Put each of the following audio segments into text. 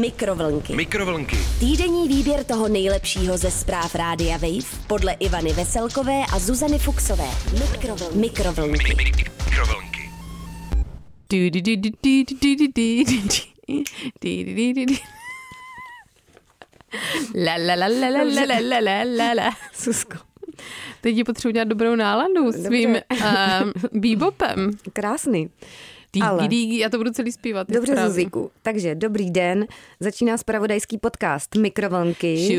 Mikrovlnky. Mikrovlnky. Týdenní výběr toho nejlepšího ze zpráv Rádia Wave podle Ivany Veselkové a Zuzany Fuxové. Mikrovlnky. Mikrovlnky. Mikrovlnky. La la la la la la la la la la la. Susko. Teď ti potřebuji dělat dobrou náladu svým um, bebopem. Krásný. Díky, Ale- díky, já to budu celý zpívat. Dobře. Zuzíku. Takže dobrý den. Začíná spravodajský podcast Mikrovlnky.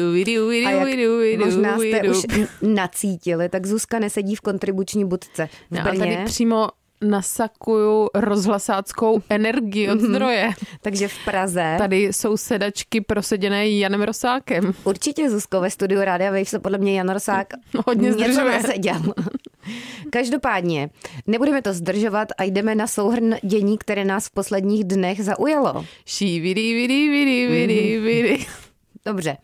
A jak možná jste už nacítili, tak Zuzka nesedí v kontribuční budce v Já Brně, tady přímo nasakuju rozhlasáckou energii od zdroje. takže v Praze. Tady jsou sedačky proseděné Janem Rosákem. Určitě Zuzko ve studiu Rádia Wave se podle mě Jan Rosák Hodně něco zdržuje. naseděl. Každopádně, nebudeme to zdržovat a jdeme na souhrn dění, které nás v posledních dnech zaujalo. Šívidi, vidi, vidi, vidi, vidi. Dobře.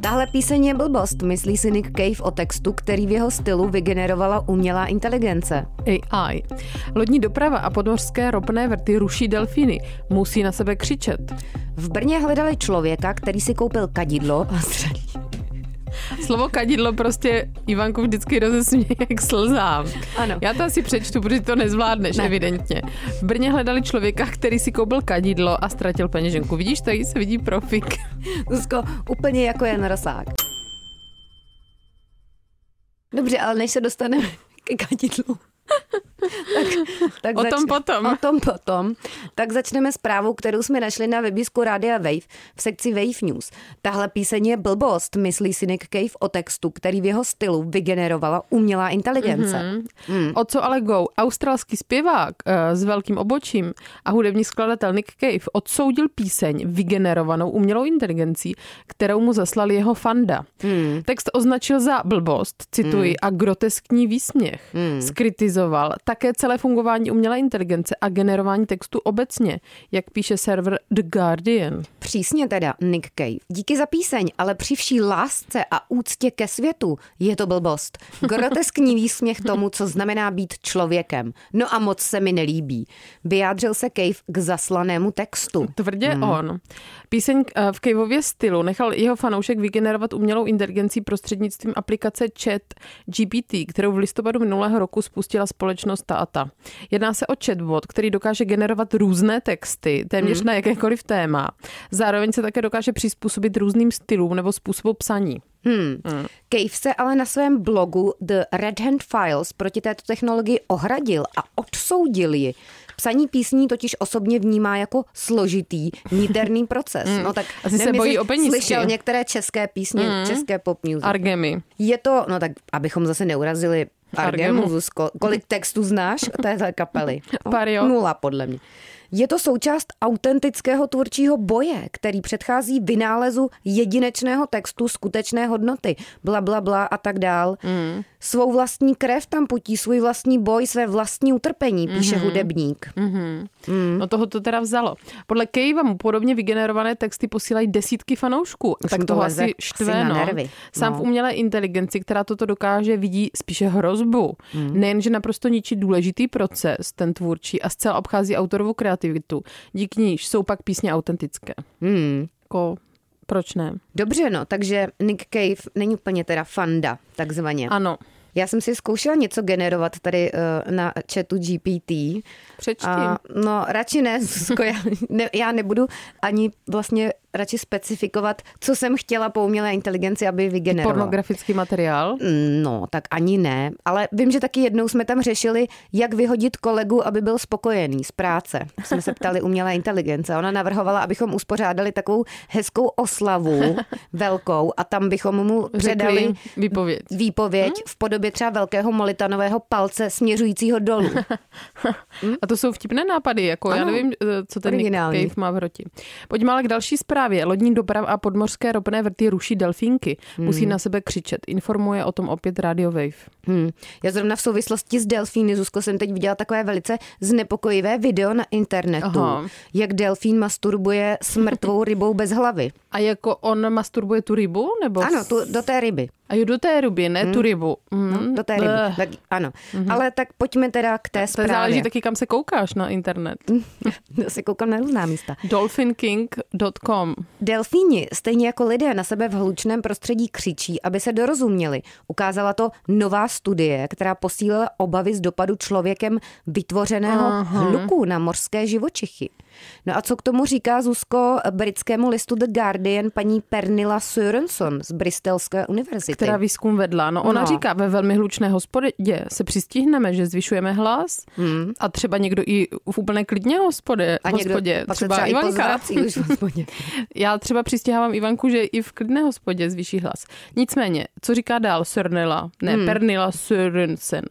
Tahle píseň je blbost, myslí si Nick Cave o textu, který v jeho stylu vygenerovala umělá inteligence. AI. Lodní doprava a podmořské ropné vrty ruší delfíny. Musí na sebe křičet. V Brně hledali člověka, který si koupil kadidlo a. Slovo kadidlo prostě Ivanku vždycky rozesměje jak slzám. Ano. Já to asi přečtu, protože to nezvládneš, Ne. ne. evidentně. V Brně hledali člověka, který si koupil kadidlo a ztratil peněženku. Vidíš, tady se vidí profik. Zuzko, úplně jako Jan Rosák. Dobře, ale než se dostaneme ke kadidlu, tak, tak O tom potom. O tom potom. Tak začneme zprávou, kterou jsme našli na webisku Rádia Wave v sekci Wave News. Tahle píseň je blbost, myslí si Nick Cave o textu, který v jeho stylu vygenerovala umělá inteligence. Mm-hmm. O co ale go? Australský zpěvák uh, s velkým obočím a hudební skladatel Nick Cave odsoudil píseň vygenerovanou umělou inteligencí, kterou mu zaslal jeho fanda. Hmm. Text označil za blbost, cituji, a groteskní výsměch. Hmm. Skritizoval také celé fungování umělé inteligence a generování textu obecně, jak píše server The Guardian. Přísně teda, Nick Cave. Díky za píseň, ale při vší lásce a úctě ke světu je to blbost. Groteskní výsměch tomu, co znamená být člověkem. No a moc se mi nelíbí. Vyjádřil se Cave k zaslanému textu. Tvrdě hmm. on. Píseň eh, v Caveově stylu nechal jeho fanoušek vygenerovat umělou inteligencí prostřednictvím aplikace Chat GPT, kterou v listopadu minulého roku spustila společnost ta a ta. Jedná se o chatbot, který dokáže generovat různé texty, téměř hmm. na jakékoliv téma. Zároveň se také dokáže přizpůsobit různým stylům nebo způsobu psaní. Hmm. Cave se ale na svém blogu The Red Hand Files proti této technologii ohradil a odsoudil ji. Psaní písní totiž osobně vnímá jako složitý niterný proces. No tak Asi se nevím, bojí jestli o penízky. Slyšel některé české písně, české pop music. Argemy. Je to, no tak abychom zase neurazili Argemu, Argemu. Zuzko. Kolik textů znáš téhle kapely? Pár jo. Nula, podle mě. Je to součást autentického tvůrčího boje, který předchází vynálezu jedinečného textu skutečné hodnoty, bla, bla, bla a tak dál. Mm. Svou vlastní krev tam putí, svůj vlastní boj, své vlastní utrpení, píše mm-hmm. hudebník. Mm. No toho to teda vzalo. Podle Kejva mu podobně vygenerované texty posílají desítky fanoušků. Už tak toho asi štve, no. nervy. Sám No. v umělé inteligenci, která toto dokáže, vidí spíše hrozbu. Hmm. Nejenže naprosto ničí důležitý proces, ten tvůrčí, a zcela obchází autorovou kreativitu. Díky níž jsou pak písně autentické. Hmm. Jako, proč ne? Dobře, no, takže Nick Cave není úplně teda fanda, takzvaně. Ano, Já jsem si zkoušela něco generovat tady uh, na chatu GPT. přečti. A, no, radši ne, Zuzko, já, ne, já nebudu ani vlastně radši specifikovat, co jsem chtěla po umělé inteligenci, aby vygenerovala. Pornografický materiál. No, tak ani ne. Ale vím, že taky jednou jsme tam řešili, jak vyhodit kolegu, aby byl spokojený z práce. Jsme se ptali umělé inteligence. Ona navrhovala, abychom uspořádali takovou hezkou oslavu, velkou, a tam bychom mu předali Řekli výpověď. výpověď v podobě třeba velkého molitanového palce směřujícího dolů. A to jsou vtipné nápady, jako já Ano. nevím, eh, co ten Nick. Cave má v roti. Pojďme ale k další zprávě. Zprávě lodní doprava a podmořské ropné vrty ruší delfínky. Musí na sebe křičet. Informuje o tom opět Radio Wave. Hmm. Já zrovna v souvislosti s delfíny, Zuzko, jsem teď viděla takové velice znepokojivé video na internetu, Aha. jak delfín masturbuje s mrtvou rybou bez hlavy. A jako on masturbuje tu rybu? Nebo Ano, tu, do té ryby. A jo, do té ryby, ne tu rybu. Mm. No, do té ryby. Tak, ano. Ale tak pojďme teda k té To záleží zprávě. taky, kam se koukáš na internet. Já se koukám na různá místa. Dolphinking.com Delfíni, stejně jako lidé na sebe v hlučném prostředí křičí, aby se dorozuměli. Ukázala to nová studie, která posílila obavy z dopadu člověkem vytvořeného Aha. hluku na mořské živočichy. No a co k tomu říká Zuzko britskému listu The Guardian paní Pernilla Sørenson z Bristolské univerzity? Která výzkum vedla. No ona No. říká, ve velmi hlučné hospodě se přistihneme, že zvyšujeme hlas Hmm. a třeba někdo i v úplné klidně hospodě, a někdo hospodě třeba třeba Ivanka. už v hospodě. Já třeba přistihávám Ivanku, že i v klidné hospodě zvýší hlas. Nicméně, co říká dál Sörnila, ne, hmm. Pernila Sörensen.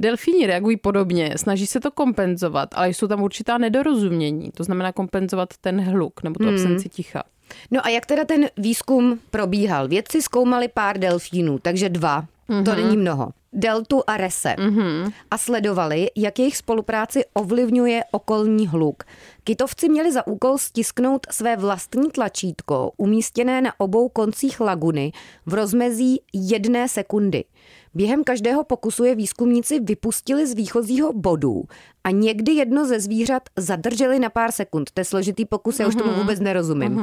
Delfíni reagují podobně, snaží se to kompenzovat, ale jsou tam určitá nedorozumění. To znamená kompenzovat ten hluk nebo tu Hmm. absenci ticha. No a jak teda ten výzkum probíhal? Vědci zkoumali pár delfínů, takže dva. Mm-hmm. To není mnoho. Deltu a Rese. Mm-hmm. A sledovali, jak jejich spolupráci ovlivňuje okolní hluk. Kytovci měli za úkol stisknout své vlastní tlačítko, umístěné na obou koncích laguny v rozmezí jedné sekundy. Během každého pokusu je výzkumníci vypustili z výchozího bodu a někdy jedno ze zvířat zadrželi na pár sekund. To je složitý pokus, já už tomu vůbec nerozumím.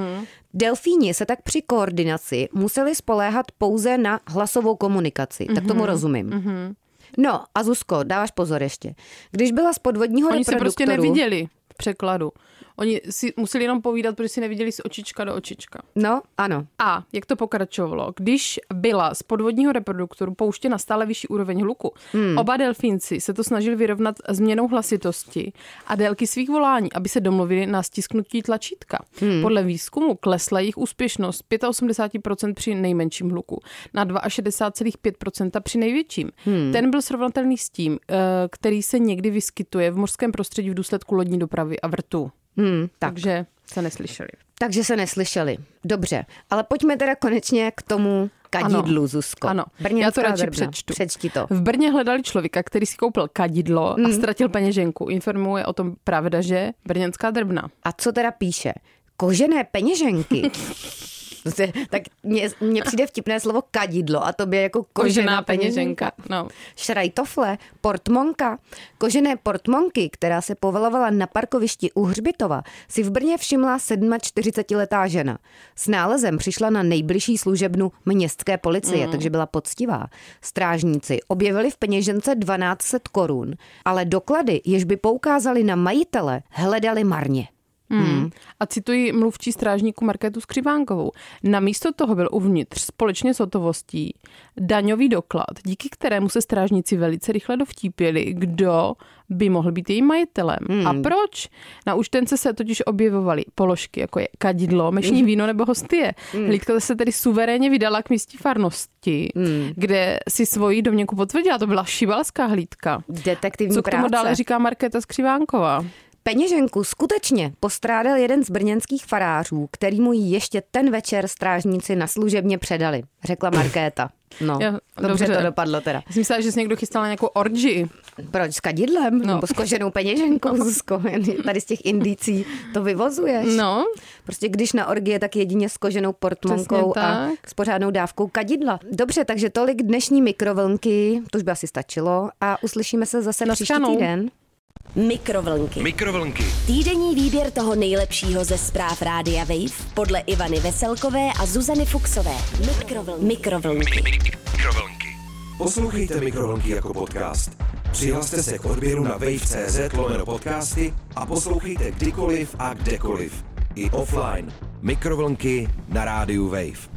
Delfíni se tak při koordinaci museli spoléhat pouze na hlasovou komunikaci. Tak tomu rozumím. No a Zuzko, dáváš pozor ještě. Když byla z podvodního Oni se prostě reproduktoru... neviděli v překladu. Oni si museli jenom povídat, protože si neviděli z očička do očička. No, ano. A jak to pokračovalo? Když byla z podvodního reproduktoru pouštěna stále vyšší úroveň hluku, hmm. oba delfínci se to snažili vyrovnat změnou hlasitosti a délky svých volání, aby se domluvili na stisknutí tlačítka. Hmm. Podle výzkumu klesla jejich úspěšnost 85% při nejmenším hluku na 62,5% při největším. Hmm. Ten byl srovnatelný s tím, eh, který se někdy vyskytuje v mořském prostředí v důsledku lodní dopravy a vrtu. Hmm, tak. Takže se neslyšeli. Takže se neslyšeli. Dobře, ale pojďme teda konečně k tomu kadidlu, Ano. Zuzko. Ano, já Brněnská to radši přečtu. Přečti to. V Brně hledali člověka, který si koupil kadidlo a ztratil peněženku. Informuje o tom pravda, že Brněnská drbna. A co teda píše? Kožené peněženky. Prostě, tak mně, mně přijde vtipné slovo kadidlo a tobě jako kožená, peněženka. No. Šrajtofle, portmonka. Kožené portmonky, která se povalovala na parkovišti u Hřbitova, si v Brně všimla 47-letá žena. S nálezem přišla na nejbližší služebnu městské policie, mm. takže byla poctivá. Strážníci objevili v peněžence 1200 korun, ale doklady, jež by poukázali na majitele, hledali marně. Hmm. A cituji mluvčí strážníku Markétu Skřivánkovou. Namísto toho byl uvnitř společně s hotovostí daňový doklad, díky kterému se strážníci velice rychle dovtípili, kdo by mohl být jejím majitelem. Hmm. A proč? Na účtence se totiž objevovaly položky, jako je kadidlo, mešní víno nebo hostie. Hmm. Hlídka se tedy suverénně vydala k místní farnosti, hmm. kde si svoji domněnku potvrdila. To byla šibalská hlídka. Detektivní Co k tomu práce. dále říká Markéta Skřivánková? Peněženku skutečně postrádal jeden z brněnských farářů, který mu ji ještě ten večer strážníci na služebně předali, řekla Markéta. No, Jo, dobře, dobře. to dopadlo teda. Já jsem myslela, že jsi někdo chystal na nějakou orgy. Proč s kadidlem? No. Nebo s koženou peněženkou, Zuzko? Tady z těch indicí to vyvozuješ. No, Prostě když na orgie, tak jedině s koženou portmonkou a s pořádnou dávkou kadidla. Dobře, takže tolik dnešní mikrovlnky, to už by asi stačilo a uslyšíme se zase příští Naschledanou. týden. Mikrovlnky. Mikrovlnky. Týdenní výběr toho nejlepšího ze zpráv Rádia Wave podle Ivany Veselkové a Zuzany Fuxové. Mikrovlnky. Mikrovlnky. Mikrovlnky. Poslouchejte Mikrovlnky jako podcast. Přihlaste se k odběru na wave.cz lomeno podcasty a poslouchejte kdykoliv a kdekoliv. I offline. Mikrovlnky na rádiu Wave.